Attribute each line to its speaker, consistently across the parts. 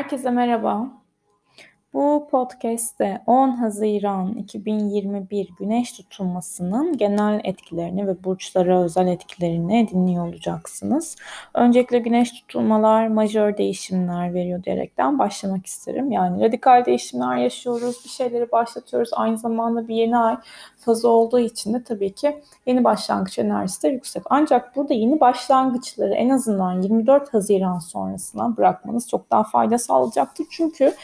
Speaker 1: Herkese merhaba. Bu podcast'te 10 Haziran 2021 güneş tutulmasının genel etkilerini ve burçlara özel etkilerini dinliyor olacaksınız. Öncelikle güneş tutulmalar majör değişimler veriyor diyerekten başlamak isterim. Yani radikal değişimler yaşıyoruz, bir şeyleri başlatıyoruz. Aynı zamanda bir yeni ay fazı olduğu için de tabii ki yeni başlangıç enerjisi de yüksek. Ancak burada yeni başlangıçları en azından 24 Haziran sonrasına bırakmanız çok daha fayda sağlayacaktır. Çünkü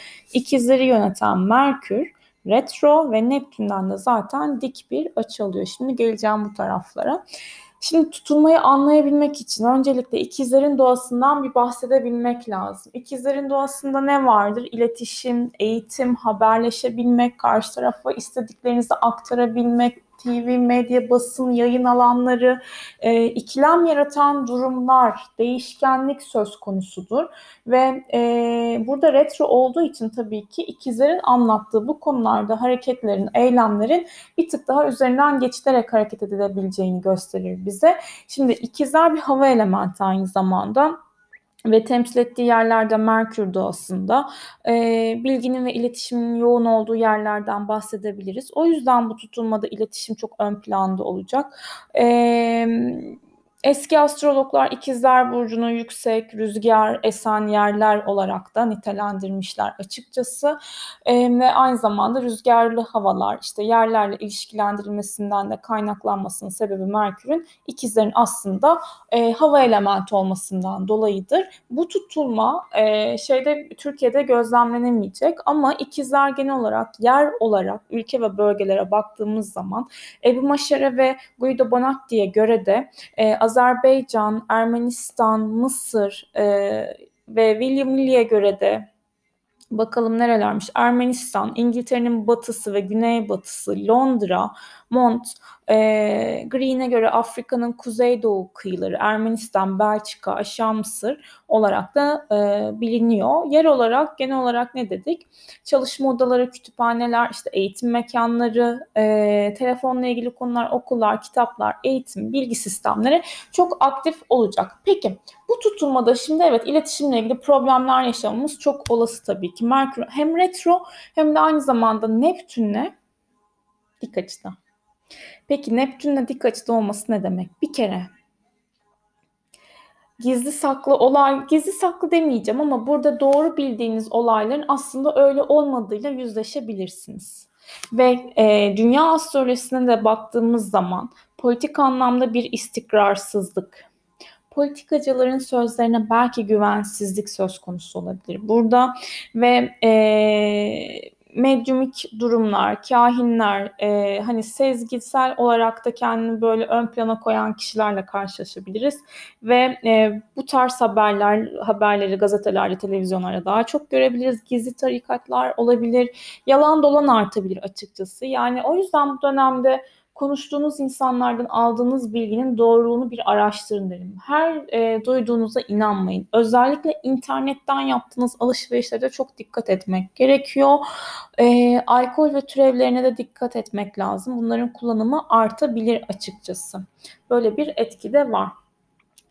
Speaker 1: ikizleri yöneten Merkür retro ve Neptün'den de zaten dik bir açı alıyor. Şimdi geleceğim bu taraflara. Şimdi tutulmayı anlayabilmek için öncelikle ikizlerin doğasından bir bahsedebilmek lazım. İkizlerin doğasında ne vardır? İletişim, eğitim, haberleşebilmek, karşı tarafa istediklerinizi aktarabilmek, TV, medya, basın, yayın alanları, e, ikilem yaratan durumlar, değişkenlik söz konusudur. Ve e, burada retro olduğu için tabii ki ikizlerin anlattığı bu konularda hareketlerin, eylemlerin bir tık daha üzerinden geçilerek hareket edilebileceğini gösterir bize. Şimdi ikizler bir hava elementi aynı zamanda ve temsil ettiği yerlerde Merkür doğasında e, bilginin ve iletişimin yoğun olduğu yerlerden bahsedebiliriz. O yüzden bu tutulmada iletişim çok ön planda olacak. E, Eski astrologlar ikizler burcunu yüksek, rüzgar esen yerler olarak da nitelendirmişler açıkçası. E, ve aynı zamanda rüzgarlı havalar işte yerlerle ilişkilendirilmesinden de kaynaklanmasının sebebi Merkür'ün ikizlerin aslında e, hava elementi olmasından dolayıdır. Bu tutulma e, şeyde Türkiye'de gözlemlenemeyecek ama ikizler genel olarak yer olarak ülke ve bölgelere baktığımız zaman Ebu Maşere ve Guido Bonatti'ye göre de e, Azerbaycan, Ermenistan, Mısır e, ve William Lilly'e göre de bakalım nerelermiş? Ermenistan, İngiltere'nin batısı ve güneybatısı, Londra, Mont, e, Green'e göre Afrika'nın kuzeydoğu kıyıları, Ermenistan, Belçika, Aşağı Mısır olarak da e, biliniyor. Yer olarak genel olarak ne dedik? Çalışma odaları, kütüphaneler, işte eğitim mekanları, e, telefonla ilgili konular, okullar, kitaplar, eğitim, bilgi sistemleri çok aktif olacak. Peki bu tutulmada şimdi evet iletişimle ilgili problemler yaşamamız çok olası tabii ki. Merkür hem retro hem de aynı zamanda Neptün'le dik açıda. Peki Neptün'le dik açıda olması ne demek? Bir kere gizli saklı olay, gizli saklı demeyeceğim ama burada doğru bildiğiniz olayların aslında öyle olmadığıyla yüzleşebilirsiniz. Ve e, dünya astrolojisine de baktığımız zaman politik anlamda bir istikrarsızlık, politikacıların sözlerine belki güvensizlik söz konusu olabilir burada ve e, medyumik durumlar, kahinler, e, hani sezgisel olarak da kendini böyle ön plana koyan kişilerle karşılaşabiliriz ve e, bu tarz haberler, haberleri gazetelerde, televizyonlarda daha çok görebiliriz. Gizli tarikatlar olabilir, yalan dolan artabilir açıkçası. Yani o yüzden bu dönemde konuştuğunuz insanlardan aldığınız bilginin doğruluğunu bir araştırın derim. Her e, duyduğunuza inanmayın. Özellikle internetten yaptığınız alışverişlerde çok dikkat etmek gerekiyor. E, alkol ve türevlerine de dikkat etmek lazım. Bunların kullanımı artabilir açıkçası. Böyle bir etki de var.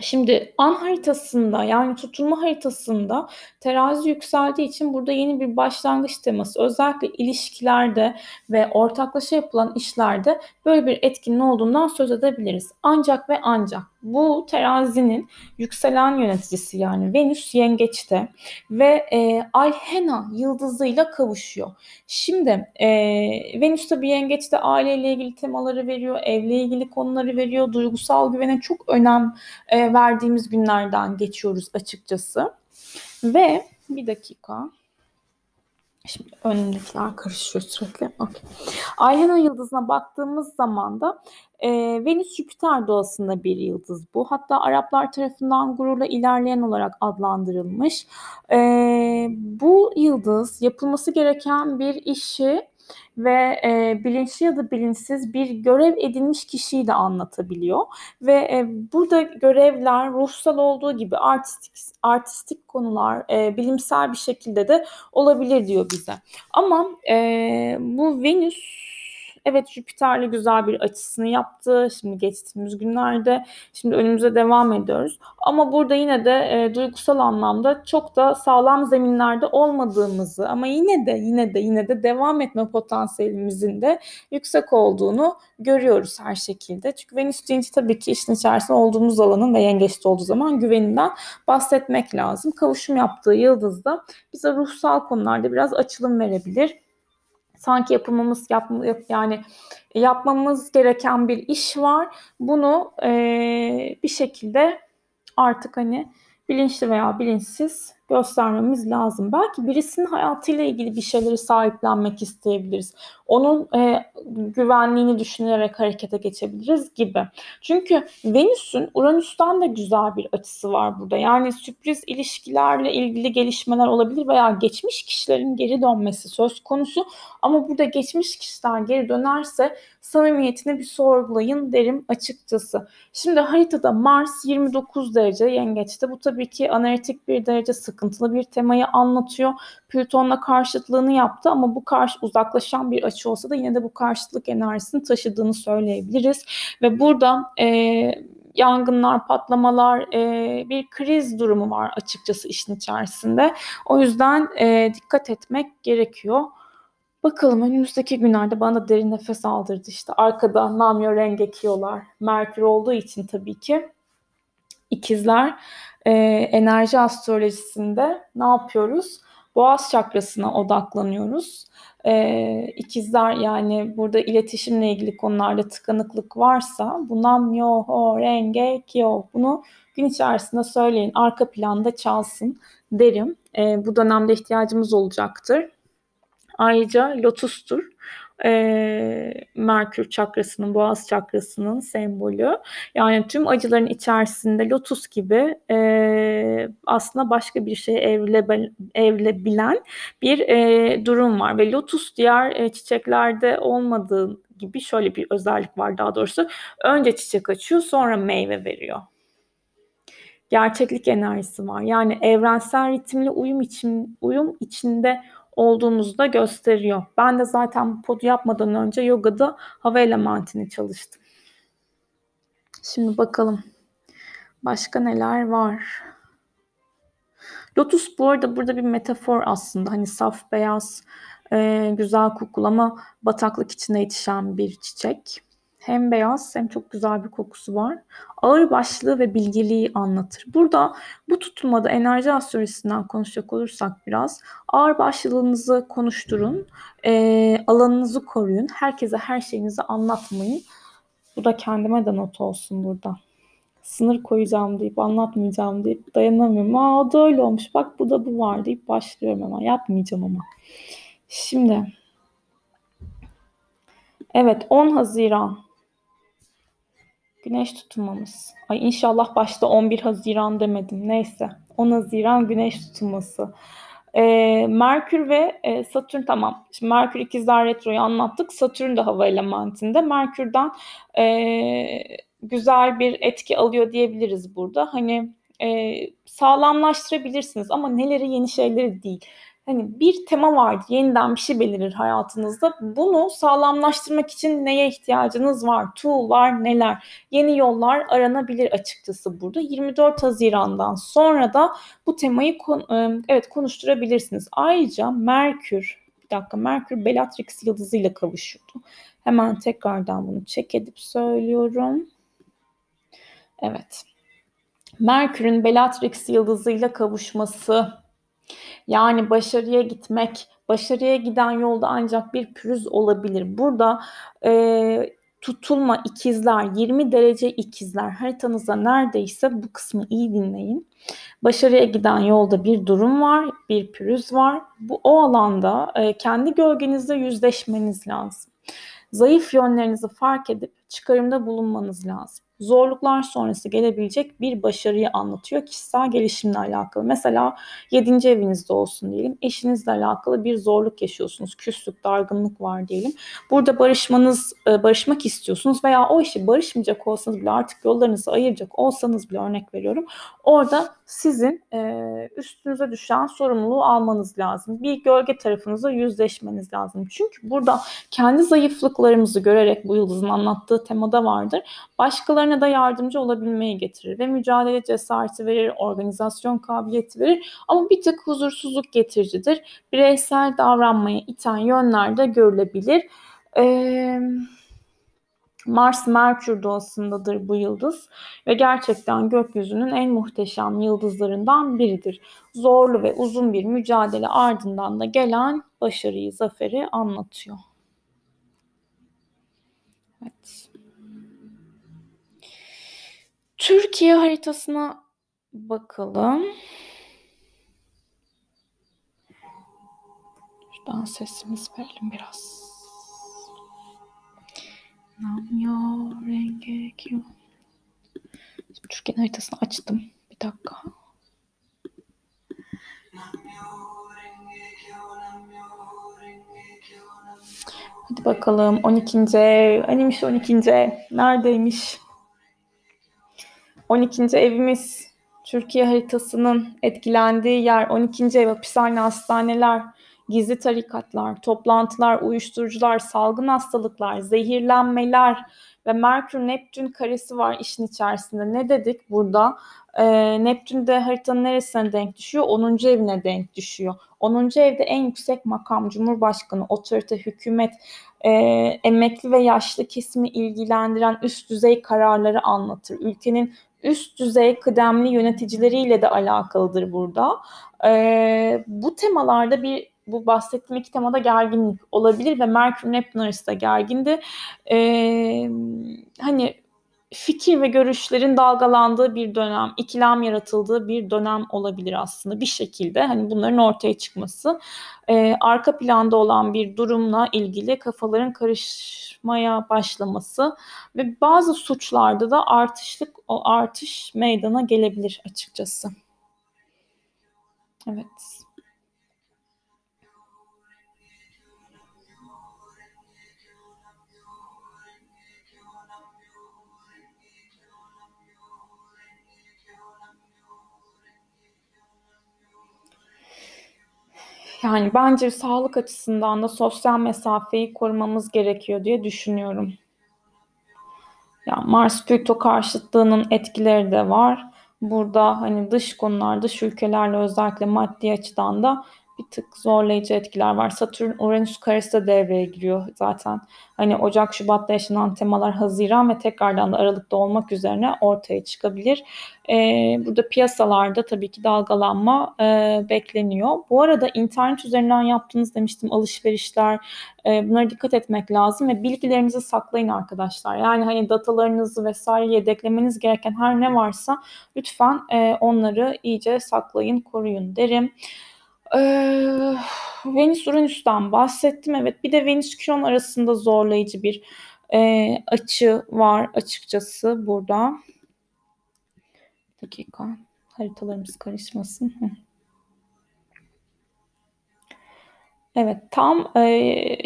Speaker 1: Şimdi an haritasında yani tutulma haritasında terazi yükseldiği için burada yeni bir başlangıç teması özellikle ilişkilerde ve ortaklaşa yapılan işlerde böyle bir etkinin olduğundan söz edebiliriz. Ancak ve ancak bu terazinin yükselen yöneticisi yani Venüs yengeçte ve e, Alhena yıldızıyla kavuşuyor. Şimdi e, Venüs tabi yengeçte aileyle ilgili temaları veriyor, evle ilgili konuları veriyor, duygusal güvene çok önem e, verdiğimiz günlerden geçiyoruz açıkçası. Ve bir dakika. Şimdi önümdekiler karışıyor sürekli. Okay. Ayhana yıldızına baktığımız zaman da e, Venüs Jüpiter doğasında bir yıldız bu. Hatta Araplar tarafından gururla ilerleyen olarak adlandırılmış. E, bu yıldız yapılması gereken bir işi ve e, bilinçli ya da bilinçsiz bir görev edinmiş kişiyi de anlatabiliyor. Ve e, burada görevler ruhsal olduğu gibi artistik artistik konular e, bilimsel bir şekilde de olabilir diyor bize. Ama e, bu Venüs Evet Jüpiter'le güzel bir açısını yaptı. Şimdi geçtiğimiz günlerde. Şimdi önümüze devam ediyoruz. Ama burada yine de e, duygusal anlamda çok da sağlam zeminlerde olmadığımızı ama yine de yine de yine de devam etme potansiyelimizin de yüksek olduğunu görüyoruz her şekilde. Çünkü Venüs deyince tabii ki işin içerisinde olduğumuz alanın ve yengeçte olduğu zaman güveninden bahsetmek lazım. Kavuşum yaptığı yıldızda bize ruhsal konularda biraz açılım verebilir sanki yapmamız yap, yani yapmamız gereken bir iş var. Bunu e, bir şekilde artık hani bilinçli veya bilinçsiz göstermemiz lazım. Belki birisinin hayatıyla ilgili bir şeyleri sahiplenmek isteyebiliriz. Onun e, güvenliğini düşünerek harekete geçebiliriz gibi. Çünkü Venüs'ün Uranüs'ten de güzel bir açısı var burada. Yani sürpriz ilişkilerle ilgili gelişmeler olabilir veya geçmiş kişilerin geri dönmesi söz konusu. Ama burada geçmiş kişiler geri dönerse samimiyetini bir sorgulayın derim açıkçası. Şimdi haritada Mars 29 derece yengeçte. Bu tabii ki analitik bir derece sıkıntılı bir temayı anlatıyor. Plüton'la karşıtlığını yaptı ama bu karşı uzaklaşan bir açı olsa da yine de bu karşıtlık enerjisini taşıdığını söyleyebiliriz. Ve burada e, yangınlar, patlamalar, e, bir kriz durumu var açıkçası işin içerisinde. O yüzden e, dikkat etmek gerekiyor. Bakalım önümüzdeki günlerde bana derin nefes aldırdı işte. Arkada namyo renk ekiyorlar. Merkür olduğu için tabii ki. İkizler e, enerji astrolojisinde ne yapıyoruz? Boğaz çakrasına odaklanıyoruz. E, ikizler yani burada iletişimle ilgili konularda tıkanıklık varsa bundan yo ho renge kyo bunu gün içerisinde söyleyin arka planda çalsın derim. E, bu dönemde ihtiyacımız olacaktır. Ayrıca lotustur. E, Merkür çakrasının, boğaz çakrasının sembolü. Yani tüm acıların içerisinde lotus gibi e, aslında başka bir şeye evrile, evrilebilen bir e, durum var. Ve lotus diğer e, çiçeklerde olmadığı gibi şöyle bir özellik var daha doğrusu. Önce çiçek açıyor sonra meyve veriyor gerçeklik enerjisi var. Yani evrensel ritimle uyum için uyum içinde olduğumuzu da gösteriyor. Ben de zaten pod yapmadan önce yogada hava elementini çalıştım. Şimdi bakalım başka neler var. Lotus bu arada burada bir metafor aslında. Hani saf beyaz, e, güzel kokulu ama bataklık içinde yetişen bir çiçek. Hem beyaz hem çok güzel bir kokusu var. Ağır başlığı ve bilgiliği anlatır. Burada bu tutulmada enerji astrolojisinden konuşacak olursak biraz ağır başlığınızı konuşturun, e, alanınızı koruyun, herkese her şeyinizi anlatmayın. Bu da kendime de not olsun burada. Sınır koyacağım deyip anlatmayacağım deyip dayanamıyorum. Aa o da öyle olmuş bak bu da bu var deyip başlıyorum ama yapmayacağım ama. Şimdi Evet 10 Haziran Güneş tutulmamız. Ay inşallah başta 11 Haziran demedim. Neyse. 10 Haziran güneş tutulması. Ee, Merkür ve e, Satürn tamam. Şimdi Merkür ikizler retroyu anlattık. Satürn de hava elementinde. Merkür'den e, güzel bir etki alıyor diyebiliriz burada. Hani e, sağlamlaştırabilirsiniz ama neleri yeni şeyleri değil hani bir tema vardı. Yeniden bir şey belirir hayatınızda. Bunu sağlamlaştırmak için neye ihtiyacınız var? Tool'lar neler? Yeni yollar aranabilir açıkçası burada. 24 Haziran'dan sonra da bu temayı evet konuşturabilirsiniz. Ayrıca Merkür bir dakika Merkür Bellatrix yıldızıyla kavuşuyordu. Hemen tekrardan bunu çek edip söylüyorum. Evet. Merkür'ün Bellatrix yıldızıyla kavuşması yani başarıya gitmek, başarıya giden yolda ancak bir pürüz olabilir. Burada e, tutulma ikizler, 20 derece ikizler haritanızda neredeyse bu kısmı iyi dinleyin. Başarıya giden yolda bir durum var, bir pürüz var. Bu o alanda e, kendi gölgenizle yüzleşmeniz lazım. Zayıf yönlerinizi fark edip çıkarımda bulunmanız lazım. zorluklar sonrası gelebilecek bir başarıyı anlatıyor kişisel gelişimle alakalı. Mesela 7. evinizde olsun diyelim. Eşinizle alakalı bir zorluk yaşıyorsunuz. Küslük, dargınlık var diyelim. Burada barışmanız, e, barışmak istiyorsunuz veya o işi barışmayacak olsanız bile artık yollarınızı ayıracak olsanız bile örnek veriyorum. Orada sizin e, üstünüze düşen sorumluluğu almanız lazım. Bir gölge tarafınıza yüzleşmeniz lazım. Çünkü burada kendi zayıflıklarımızı görerek bu yıldızın anlattığı temada vardır. Başkalarına da yardımcı olabilmeyi getirir ve mücadele cesareti verir, organizasyon kabiliyeti verir ama bir tık huzursuzluk getiricidir. Bireysel davranmaya iten yönler de görülebilir. Eee Mars Merkür doğasındadır bu yıldız ve gerçekten gökyüzünün en muhteşem yıldızlarından biridir. Zorlu ve uzun bir mücadele ardından da gelen başarıyı, zaferi anlatıyor. Evet. Türkiye haritasına bakalım. Şuradan sesimiz verelim biraz. Namyo renge kyo. Türkiye haritasını açtım. Bir dakika. Hadi bakalım 12. ev. Animmiş 12. ev. Neredeymiş? 12. evimiz Türkiye haritasının etkilendiği yer 12. ev hapishane hastaneler gizli tarikatlar, toplantılar, uyuşturucular, salgın hastalıklar, zehirlenmeler ve Merkür Neptün karesi var işin içerisinde. Ne dedik burada? Ee, Neptün de haritanın neresine denk düşüyor? 10. evine denk düşüyor. 10. evde en yüksek makam, Cumhurbaşkanı, otorite, hükümet, e, emekli ve yaşlı kesimi ilgilendiren üst düzey kararları anlatır. Ülkenin üst düzey kıdemli yöneticileriyle de alakalıdır burada. E, bu temalarda bir bu bahsettiğim iki temada gerginlik olabilir ve Merkür Neptün arasında gergindi. Ee, hani fikir ve görüşlerin dalgalandığı bir dönem, ikilem yaratıldığı bir dönem olabilir aslında bir şekilde. Hani bunların ortaya çıkması, e, arka planda olan bir durumla ilgili kafaların karışmaya başlaması ve bazı suçlarda da artışlık o artış meydana gelebilir açıkçası. Evet. Yani bence sağlık açısından da sosyal mesafeyi korumamız gerekiyor diye düşünüyorum. Yani Mars Plüto karşıtlığının etkileri de var. Burada hani dış konular, dış ülkelerle özellikle maddi açıdan da bir tık zorlayıcı etkiler var. Satürn Uranüs karesi de devreye giriyor zaten. Hani Ocak Şubat'ta yaşanan temalar Haziran ve tekrardan da Aralık'ta olmak üzerine ortaya çıkabilir. Ee, burada piyasalarda tabii ki dalgalanma e, bekleniyor. Bu arada internet üzerinden yaptığınız demiştim alışverişler e, bunlara dikkat etmek lazım ve bilgilerinizi saklayın arkadaşlar. Yani hani datalarınızı vesaire yedeklemeniz gereken her ne varsa lütfen e, onları iyice saklayın, koruyun derim. Ee, Venüs Uranüs'ten bahsettim. Evet bir de Venüs Kiron arasında zorlayıcı bir e, açı var açıkçası burada. Bir dakika haritalarımız karışmasın. Evet tam e,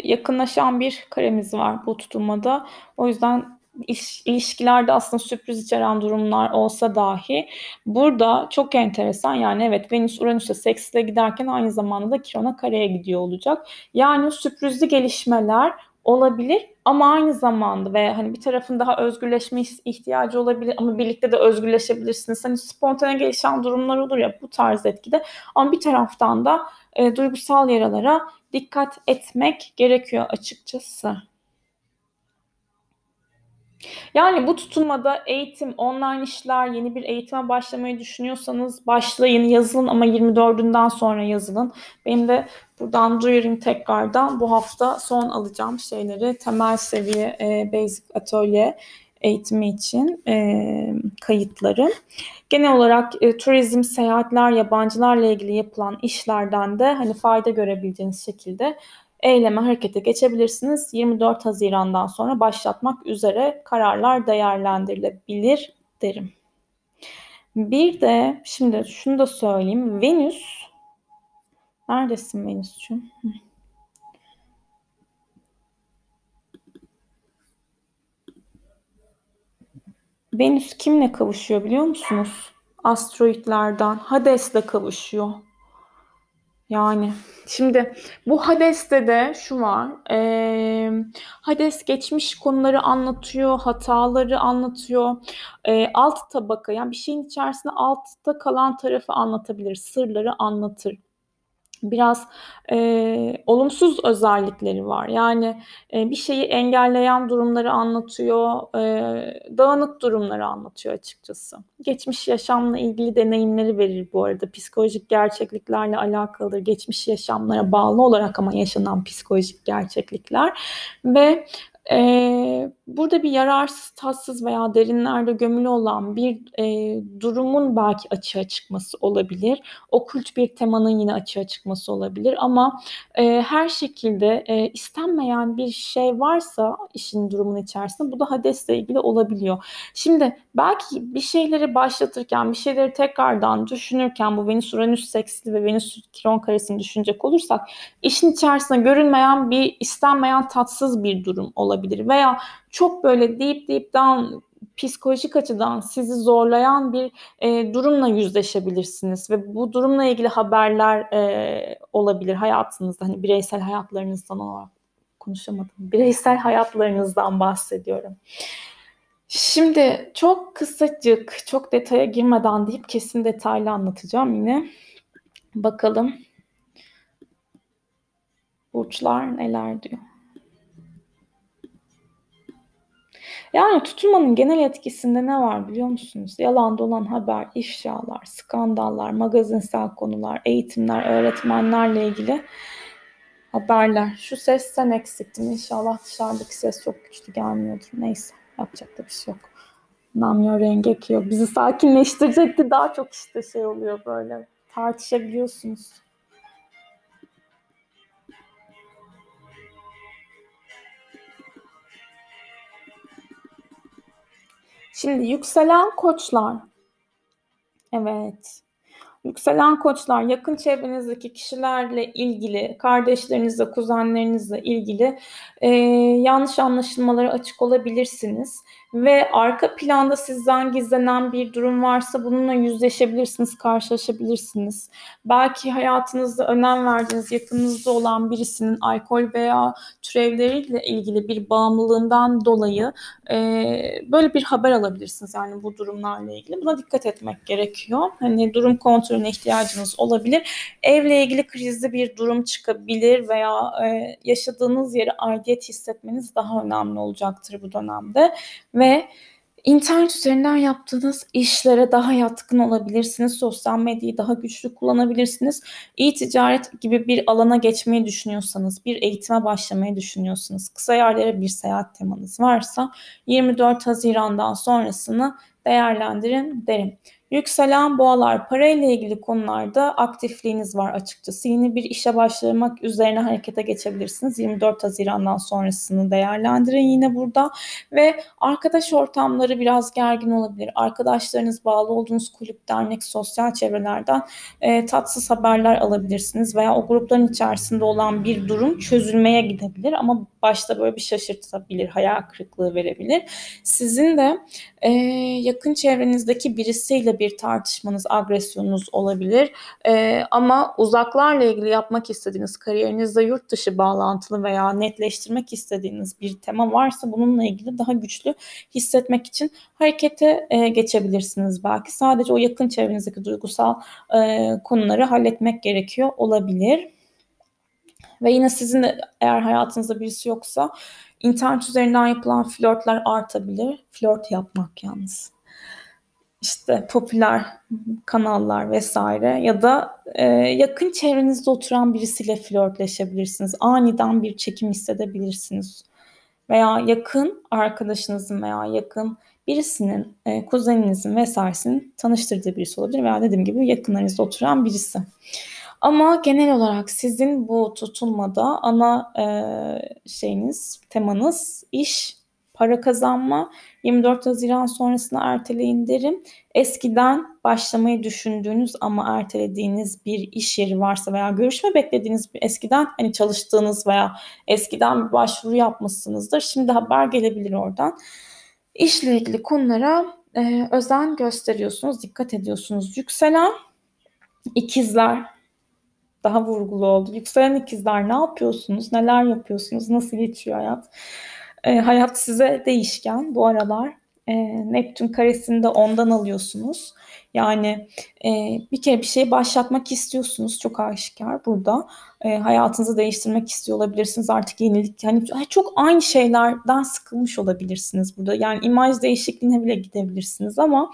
Speaker 1: yakınlaşan bir karemiz var bu tutulmada. O yüzden iş, ilişkilerde aslında sürpriz içeren durumlar olsa dahi burada çok enteresan yani evet Venüs Uranüs'e seksle giderken aynı zamanda da Kiron'a kareye gidiyor olacak. Yani sürprizli gelişmeler olabilir ama aynı zamanda ve hani bir tarafın daha özgürleşme ihtiyacı olabilir ama birlikte de özgürleşebilirsiniz. Hani spontane gelişen durumlar olur ya bu tarz etkide ama bir taraftan da e, duygusal yaralara dikkat etmek gerekiyor açıkçası. Yani bu tutulmada eğitim, online işler, yeni bir eğitime başlamayı düşünüyorsanız başlayın, yazılın ama 24'ünden sonra yazılın. Benim de buradan duyurayım tekrardan bu hafta son alacağım şeyleri temel seviye e, basic atölye eğitimi için e, kayıtları. Genel olarak e, turizm, seyahatler, yabancılarla ilgili yapılan işlerden de hani fayda görebileceğiniz şekilde eyleme harekete geçebilirsiniz. 24 Haziran'dan sonra başlatmak üzere kararlar değerlendirilebilir derim. Bir de şimdi şunu da söyleyeyim. Venüs neredesin Venüs'cüğüm? Venüs kimle kavuşuyor biliyor musunuz? Asteroidlerden Hades'le kavuşuyor. Yani şimdi bu Hades'te de şu var. E, Hades geçmiş konuları anlatıyor, hataları anlatıyor. E, alt tabaka yani bir şeyin içerisinde altta kalan tarafı anlatabilir, sırları anlatır biraz e, olumsuz özellikleri var. Yani e, bir şeyi engelleyen durumları anlatıyor, e, dağınık durumları anlatıyor açıkçası. Geçmiş yaşamla ilgili deneyimleri verir bu arada. Psikolojik gerçekliklerle alakalıdır. Geçmiş yaşamlara bağlı olarak ama yaşanan psikolojik gerçeklikler ve ee, burada bir yararsız, tatsız veya derinlerde gömülü olan bir e, durumun belki açığa çıkması olabilir. Okült bir temanın yine açığa çıkması olabilir ama e, her şekilde e, istenmeyen bir şey varsa işin durumun içerisinde bu da Hades'le ilgili olabiliyor. Şimdi belki bir şeyleri başlatırken, bir şeyleri tekrardan düşünürken bu Venüs-Uranüs seksli ve Venüs-Kiron karesini düşünecek olursak işin içerisinde görünmeyen bir istenmeyen tatsız bir durum olabilir olabilir veya çok böyle deep deep down psikolojik açıdan sizi zorlayan bir e, durumla yüzleşebilirsiniz ve bu durumla ilgili haberler e, olabilir hayatınızda hani bireysel hayatlarınızdan olarak konuşamadım bireysel hayatlarınızdan bahsediyorum. Şimdi çok kısacık, çok detaya girmeden deyip kesin detaylı anlatacağım yine. Bakalım burçlar neler diyor. Yani tutulmanın genel etkisinde ne var biliyor musunuz? Yalan dolan haber, ifşalar, skandallar, magazinsel konular, eğitimler, öğretmenlerle ilgili haberler. Şu ses sen eksiktin. İnşallah dışarıdaki ses çok güçlü gelmiyordur. Neyse yapacak da bir şey yok. Namyo rengi ekiyor. Bizi sakinleştirecekti. Daha çok işte şey oluyor böyle. Tartışabiliyorsunuz. Şimdi yükselen koçlar. Evet. Yükselen koçlar yakın çevrenizdeki kişilerle ilgili, kardeşlerinizle, kuzenlerinizle ilgili e, yanlış anlaşılmalara açık olabilirsiniz ve arka planda sizden gizlenen bir durum varsa bununla yüzleşebilirsiniz, karşılaşabilirsiniz. Belki hayatınızda önem verdiğiniz, yakınınızda olan birisinin alkol veya türevleriyle ilgili bir bağımlılığından dolayı e, böyle bir haber alabilirsiniz. Yani bu durumlarla ilgili. Buna dikkat etmek gerekiyor. Hani durum kontrolüne ihtiyacınız olabilir. Evle ilgili krizli bir durum çıkabilir veya e, yaşadığınız yere aidiyet hissetmeniz daha önemli olacaktır bu dönemde ve internet üzerinden yaptığınız işlere daha yatkın olabilirsiniz. Sosyal medyayı daha güçlü kullanabilirsiniz. E-ticaret gibi bir alana geçmeyi düşünüyorsanız, bir eğitime başlamayı düşünüyorsanız, kısa yerlere bir seyahat temanız varsa 24 Haziran'dan sonrasını değerlendirin derim. Yükselen boğalar parayla ilgili konularda aktifliğiniz var açıkçası. Yeni bir işe başlamak üzerine harekete geçebilirsiniz. 24 Haziran'dan sonrasını değerlendirin yine burada. Ve arkadaş ortamları biraz gergin olabilir. Arkadaşlarınız bağlı olduğunuz kulüp, dernek, sosyal çevrelerden e, tatsız haberler alabilirsiniz. Veya o grupların içerisinde olan bir durum çözülmeye gidebilir. Ama başta böyle bir şaşırtabilir, hayal kırıklığı verebilir. Sizin de e, yakın çevrenizdeki birisiyle bir tartışmanız, agresyonunuz olabilir. E, ama uzaklarla ilgili yapmak istediğiniz, kariyerinizde yurt dışı bağlantılı veya netleştirmek istediğiniz bir tema varsa bununla ilgili daha güçlü hissetmek için harekete e, geçebilirsiniz belki. Sadece o yakın çevrenizdeki duygusal e, konuları halletmek gerekiyor olabilir. Ve yine sizin de eğer hayatınızda birisi yoksa internet üzerinden yapılan flörtler artabilir. Flört yapmak yalnız. İşte popüler kanallar vesaire ya da e, yakın çevrenizde oturan birisiyle flörtleşebilirsiniz. Aniden bir çekim hissedebilirsiniz. Veya yakın arkadaşınızın veya yakın birisinin, e, kuzeninizin vesairesinin tanıştırdığı birisi olabilir veya dediğim gibi yakınlarınızda oturan birisi. Ama genel olarak sizin bu tutulmada ana e, şeyiniz, temanız iş, para kazanma. 24 Haziran sonrasında erteleyin derim. Eskiden başlamayı düşündüğünüz ama ertelediğiniz bir iş yeri varsa veya görüşme beklediğiniz bir eskiden hani çalıştığınız veya eskiden bir başvuru yapmışsınızdır. Şimdi haber gelebilir oradan. İşle ilgili konulara e, özen gösteriyorsunuz, dikkat ediyorsunuz. Yükselen ikizler daha vurgulu oldu. Yükselen ikizler ne yapıyorsunuz? Neler yapıyorsunuz? Nasıl geçiyor hayat? E, hayat size değişken bu aralar. E, Neptün karesini de ondan alıyorsunuz. Yani e, bir kere bir şey başlatmak istiyorsunuz. Çok aşikar burada. E, hayatınızı değiştirmek istiyor olabilirsiniz. Artık yenilik. Yani çok aynı şeylerden sıkılmış olabilirsiniz burada. Yani imaj değişikliğine bile gidebilirsiniz ama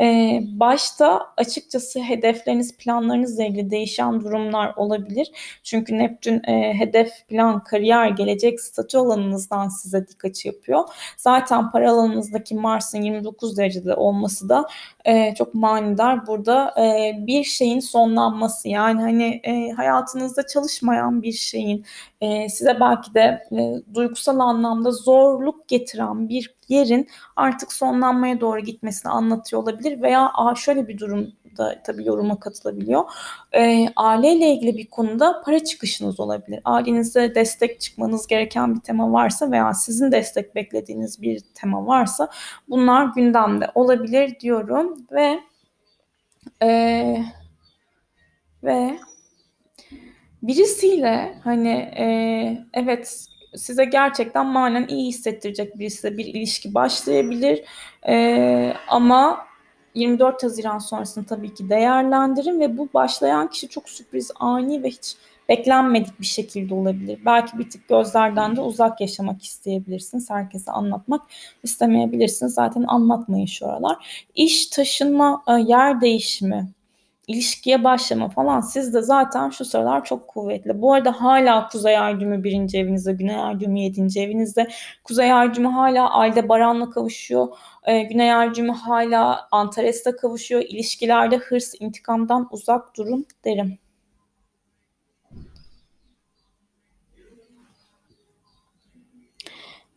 Speaker 1: e, başta açıkçası hedefleriniz, planlarınızla ilgili değişen durumlar olabilir. Çünkü Neptün e, hedef, plan, kariyer, gelecek statü alanınızdan size dik açı yapıyor. Zaten para alanınızdaki Mars'ın 29 derecede olması da e, çok manidar. Burada e, bir şeyin sonlanması yani hani e, hayatınızda çalışmayan bir şeyin e, size belki de e, duygusal anlamda zorluk getiren bir yerin artık sonlanmaya doğru gitmesini anlatıyor olabilir veya a, şöyle bir durum da tabii yoruma katılabiliyor. E, aileyle ilgili bir konuda para çıkışınız olabilir. Ailenize destek çıkmanız gereken bir tema varsa veya sizin destek beklediğiniz bir tema varsa bunlar gündemde olabilir diyorum ve e, ve birisiyle hani e, evet size gerçekten manen iyi hissettirecek birisiyle bir ilişki başlayabilir. E, ama 24 Haziran sonrasını tabii ki değerlendirin ve bu başlayan kişi çok sürpriz, ani ve hiç beklenmedik bir şekilde olabilir. Belki bir tık gözlerden de uzak yaşamak isteyebilirsiniz. Herkese anlatmak istemeyebilirsiniz. Zaten anlatmayın şu aralar. İş, taşınma, e, yer değişimi, ilişkiye başlama falan sizde zaten şu sıralar çok kuvvetli. Bu arada hala Kuzey Ay düğümü birinci evinizde, Güney Ay düğümü yedinci evinizde. Kuzey Ay düğümü hala Ayda Baran'la kavuşuyor. Ee, Güney Ay düğümü hala Antares'te kavuşuyor. İlişkilerde hırs, intikamdan uzak durun derim.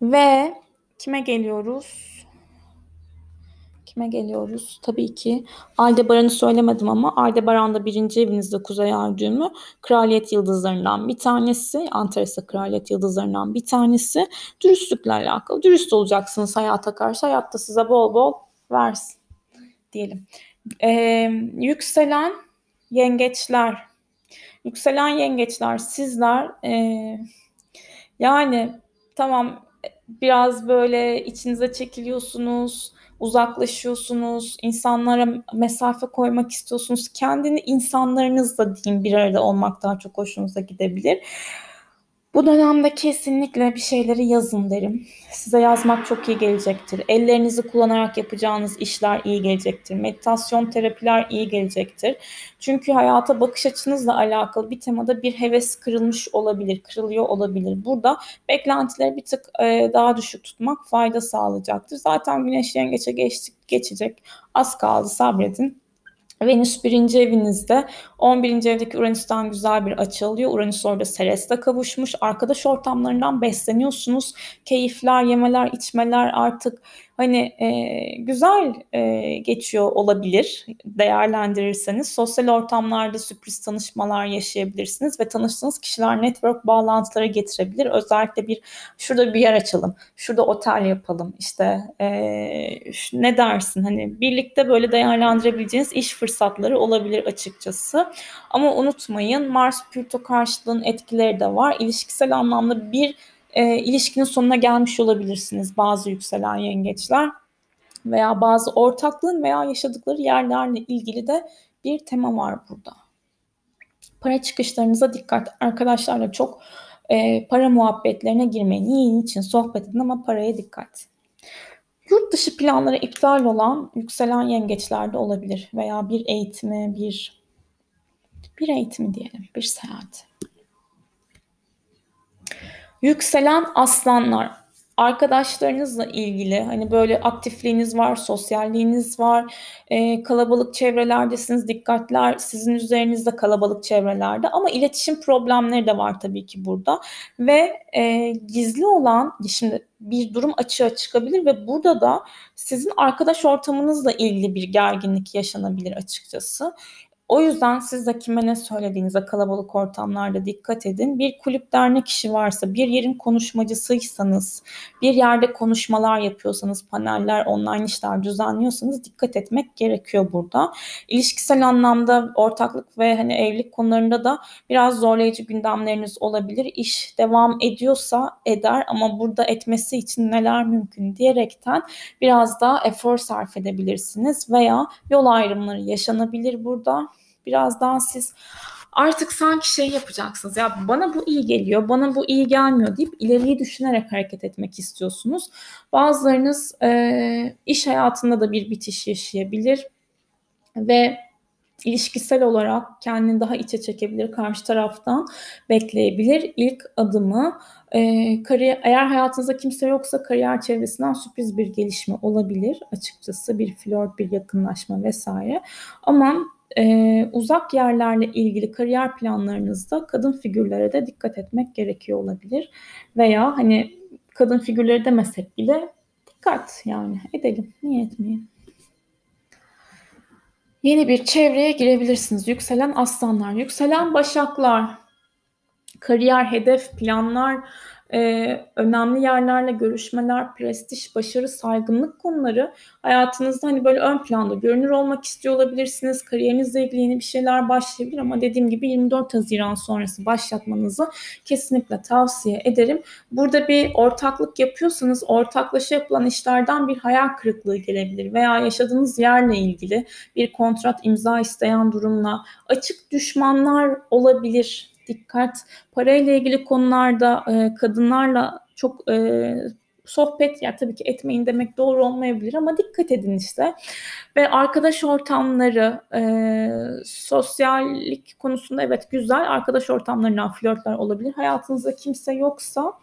Speaker 1: Ve kime geliyoruz? Kime geliyoruz? Tabii ki Aldebaran'ı söylemedim ama Aldebaran da birinci evinizde Kuzey Ay düğümü. Kraliyet yıldızlarından bir tanesi. Antares'te kraliyet yıldızlarından bir tanesi. Dürüstlükle alakalı. Dürüst olacaksınız hayata karşı. Hayatta size bol bol versin diyelim. Ee, yükselen yengeçler. Yükselen yengeçler sizler e, yani tamam biraz böyle içinize çekiliyorsunuz uzaklaşıyorsunuz, insanlara mesafe koymak istiyorsunuz. Kendini insanlarınızla diyeyim bir arada olmak daha çok hoşunuza gidebilir. Bu dönemde kesinlikle bir şeyleri yazın derim. Size yazmak çok iyi gelecektir. Ellerinizi kullanarak yapacağınız işler iyi gelecektir. Meditasyon, terapiler iyi gelecektir. Çünkü hayata bakış açınızla alakalı bir temada bir heves kırılmış olabilir, kırılıyor olabilir. Burada beklentileri bir tık e, daha düşük tutmak fayda sağlayacaktır. Zaten güneş yengeçe geçtik, geçecek. Az kaldı sabredin. Venüs birinci evinizde. 11. evdeki Uranüs'ten güzel bir açı alıyor. Uranüs orada Seres'te kavuşmuş. Arkadaş ortamlarından besleniyorsunuz. Keyifler, yemeler, içmeler artık hani e, güzel e, geçiyor olabilir değerlendirirseniz. Sosyal ortamlarda sürpriz tanışmalar yaşayabilirsiniz ve tanıştığınız kişiler network bağlantıları getirebilir. Özellikle bir şurada bir yer açalım, şurada otel yapalım işte e, ne dersin hani birlikte böyle değerlendirebileceğiniz iş fırsatları olabilir açıkçası. Ama unutmayın Mars Plüto karşıtlığın etkileri de var. İlişkisel anlamda bir e, ilişkinin sonuna gelmiş olabilirsiniz bazı yükselen yengeçler veya bazı ortaklığın veya yaşadıkları yerlerle ilgili de bir tema var burada. Para çıkışlarınıza dikkat. Arkadaşlarla çok e, para muhabbetlerine girmeyin. Yiyin için sohbet edin ama paraya dikkat. Yurt dışı planları iptal olan yükselen yengeçlerde olabilir veya bir eğitimi, bir bir eğitimi diyelim, bir seyahat. Yükselen aslanlar. arkadaşlarınızla ilgili hani böyle aktifliğiniz var, sosyalliğiniz var, e, kalabalık çevrelerdesiniz, dikkatler sizin üzerinizde kalabalık çevrelerde ama iletişim problemleri de var tabii ki burada ve e, gizli olan şimdi bir durum açığa çıkabilir ve burada da sizin arkadaş ortamınızla ilgili bir gerginlik yaşanabilir açıkçası. O yüzden siz de kime ne söylediğinize kalabalık ortamlarda dikkat edin. Bir kulüp dernek işi varsa, bir yerin konuşmacısıysanız, bir yerde konuşmalar yapıyorsanız, paneller, online işler düzenliyorsanız dikkat etmek gerekiyor burada. İlişkisel anlamda ortaklık ve hani evlilik konularında da biraz zorlayıcı gündemleriniz olabilir. İş devam ediyorsa eder ama burada etmesi için neler mümkün diyerekten biraz daha efor sarf edebilirsiniz veya yol ayrımları yaşanabilir burada biraz daha siz artık sanki şey yapacaksınız ya bana bu iyi geliyor bana bu iyi gelmiyor deyip ileriyi düşünerek hareket etmek istiyorsunuz. Bazılarınız e, iş hayatında da bir bitiş yaşayabilir ve ilişkisel olarak kendini daha içe çekebilir, karşı taraftan bekleyebilir. İlk adımı e, kariyer, eğer hayatınızda kimse yoksa kariyer çevresinden sürpriz bir gelişme olabilir açıkçası bir flört, bir yakınlaşma vesaire. Ama e, uzak yerlerle ilgili kariyer planlarınızda kadın figürlere de dikkat etmek gerekiyor olabilir. Veya hani kadın figürleri demesek bile dikkat yani edelim. Niye etmeyelim? Yeni bir çevreye girebilirsiniz. Yükselen aslanlar, yükselen başaklar, kariyer, hedef, planlar, e, önemli yerlerle görüşmeler, prestij, başarı, saygınlık konuları hayatınızda hani böyle ön planda görünür olmak istiyor olabilirsiniz. Kariyerinizle ilgili yeni bir şeyler başlayabilir ama dediğim gibi 24 Haziran sonrası başlatmanızı kesinlikle tavsiye ederim. Burada bir ortaklık yapıyorsanız ortaklaşa yapılan işlerden bir hayal kırıklığı gelebilir veya yaşadığınız yerle ilgili bir kontrat imza isteyen durumla açık düşmanlar olabilir dikkat. Parayla ilgili konularda e, kadınlarla çok e, sohbet ya tabii ki etmeyin demek doğru olmayabilir ama dikkat edin işte. Ve arkadaş ortamları, e, sosyallik konusunda evet güzel arkadaş ortamlarından flörtler olabilir. Hayatınızda kimse yoksa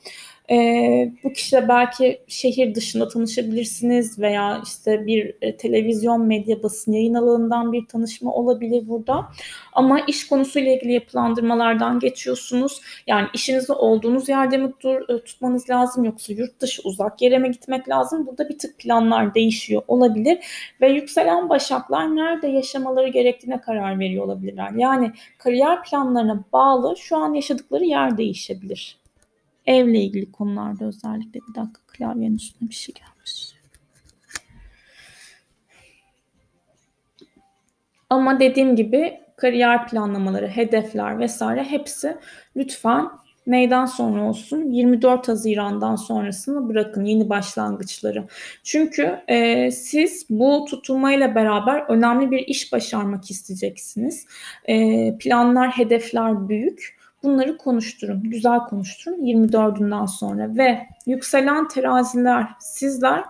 Speaker 1: e, bu kişiyle belki şehir dışında tanışabilirsiniz veya işte bir e, televizyon, medya, basın yayın alanından bir tanışma olabilir burada. Ama iş konusuyla ilgili yapılandırmalardan geçiyorsunuz. Yani işinizi olduğunuz yerde mi dur, e, tutmanız lazım yoksa yurt dışı uzak yere mi gitmek lazım? Burada bir tık planlar değişiyor olabilir ve yükselen başaklar nerede yaşamaları gerektiğine karar veriyor olabilirler. Yani kariyer planlarına bağlı şu an yaşadıkları yer değişebilir. Evle ilgili konularda özellikle bir dakika klavyenin üstüne bir şey gelmiş. Ama dediğim gibi kariyer planlamaları, hedefler vesaire hepsi lütfen neyden sonra olsun? 24 Haziran'dan sonrasını bırakın yeni başlangıçları. Çünkü e, siz bu tutulmayla beraber önemli bir iş başarmak isteyeceksiniz. E, planlar, hedefler büyük Bunları konuşturun, güzel konuşturun 24'ünden sonra ve yükselen teraziler sizler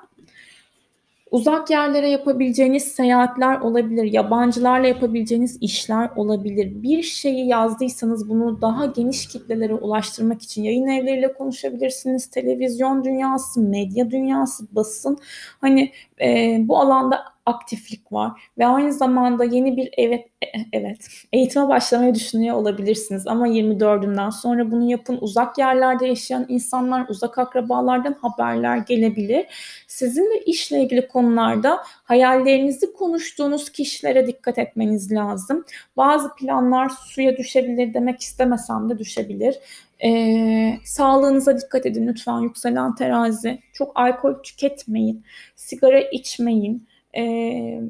Speaker 1: uzak yerlere yapabileceğiniz seyahatler olabilir, yabancılarla yapabileceğiniz işler olabilir. Bir şeyi yazdıysanız bunu daha geniş kitlelere ulaştırmak için yayın evleriyle konuşabilirsiniz. Televizyon dünyası, medya dünyası, basın. Hani e, bu alanda aktiflik var ve aynı zamanda yeni bir evet evet eğitime başlamayı düşünüyor olabilirsiniz ama 24'ünden sonra bunu yapın. Uzak yerlerde yaşayan insanlar, uzak akrabalardan haberler gelebilir. Sizin de işle ilgili konularda hayallerinizi konuştuğunuz kişilere dikkat etmeniz lazım. Bazı planlar suya düşebilir demek istemesem de düşebilir. Ee, sağlığınıza dikkat edin lütfen yükselen terazi. Çok alkol tüketmeyin, sigara içmeyin e,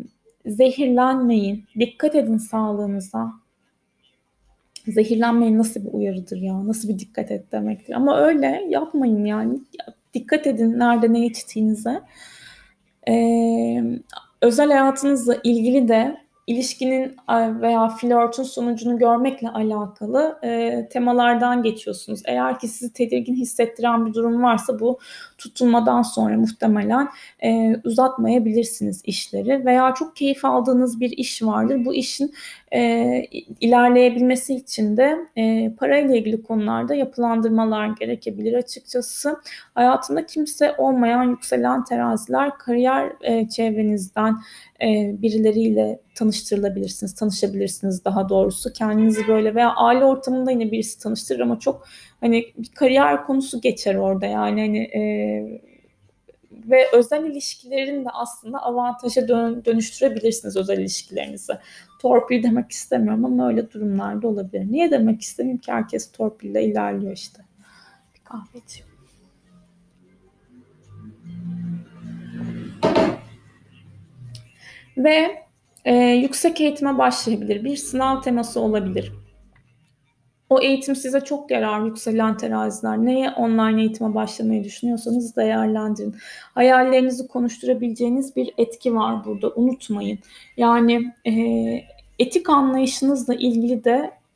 Speaker 1: zehirlenmeyin. Dikkat edin sağlığınıza. Zehirlenmeyin nasıl bir uyarıdır ya? Nasıl bir dikkat et demektir. Ama öyle yapmayın yani. Dikkat edin nerede ne içtiğinize. Ee, özel hayatınızla ilgili de ilişkinin veya flörtün sonucunu görmekle alakalı e, temalardan geçiyorsunuz. Eğer ki sizi tedirgin hissettiren bir durum varsa bu tutulmadan sonra muhtemelen e, uzatmayabilirsiniz işleri veya çok keyif aldığınız bir iş vardır. Bu işin e, ilerleyebilmesi için de e, parayla ilgili konularda yapılandırmalar gerekebilir açıkçası. Hayatında kimse olmayan yükselen teraziler kariyer e, çevrenizden e, birileriyle tanıştırılabilirsiniz, tanışabilirsiniz daha doğrusu. Kendinizi böyle veya aile ortamında yine birisi tanıştırır ama çok hani bir kariyer konusu geçer orada yani hani e, ve özel ilişkilerin de aslında avantaja dön, dönüştürebilirsiniz özel ilişkilerinizi. Torpil demek istemiyorum ama öyle durumlarda olabilir. Niye demek istemeyeyim ki herkes torpille ilerliyor işte. Bir kahve içiyorum. Ve e, yüksek eğitime başlayabilir. Bir sınav teması olabilir. O eğitim size çok yarar yükselen teraziler. Neye online eğitime başlamayı düşünüyorsanız değerlendirin. Hayallerinizi konuşturabileceğiniz bir etki var burada. Unutmayın. Yani e, etik anlayışınızla ilgili de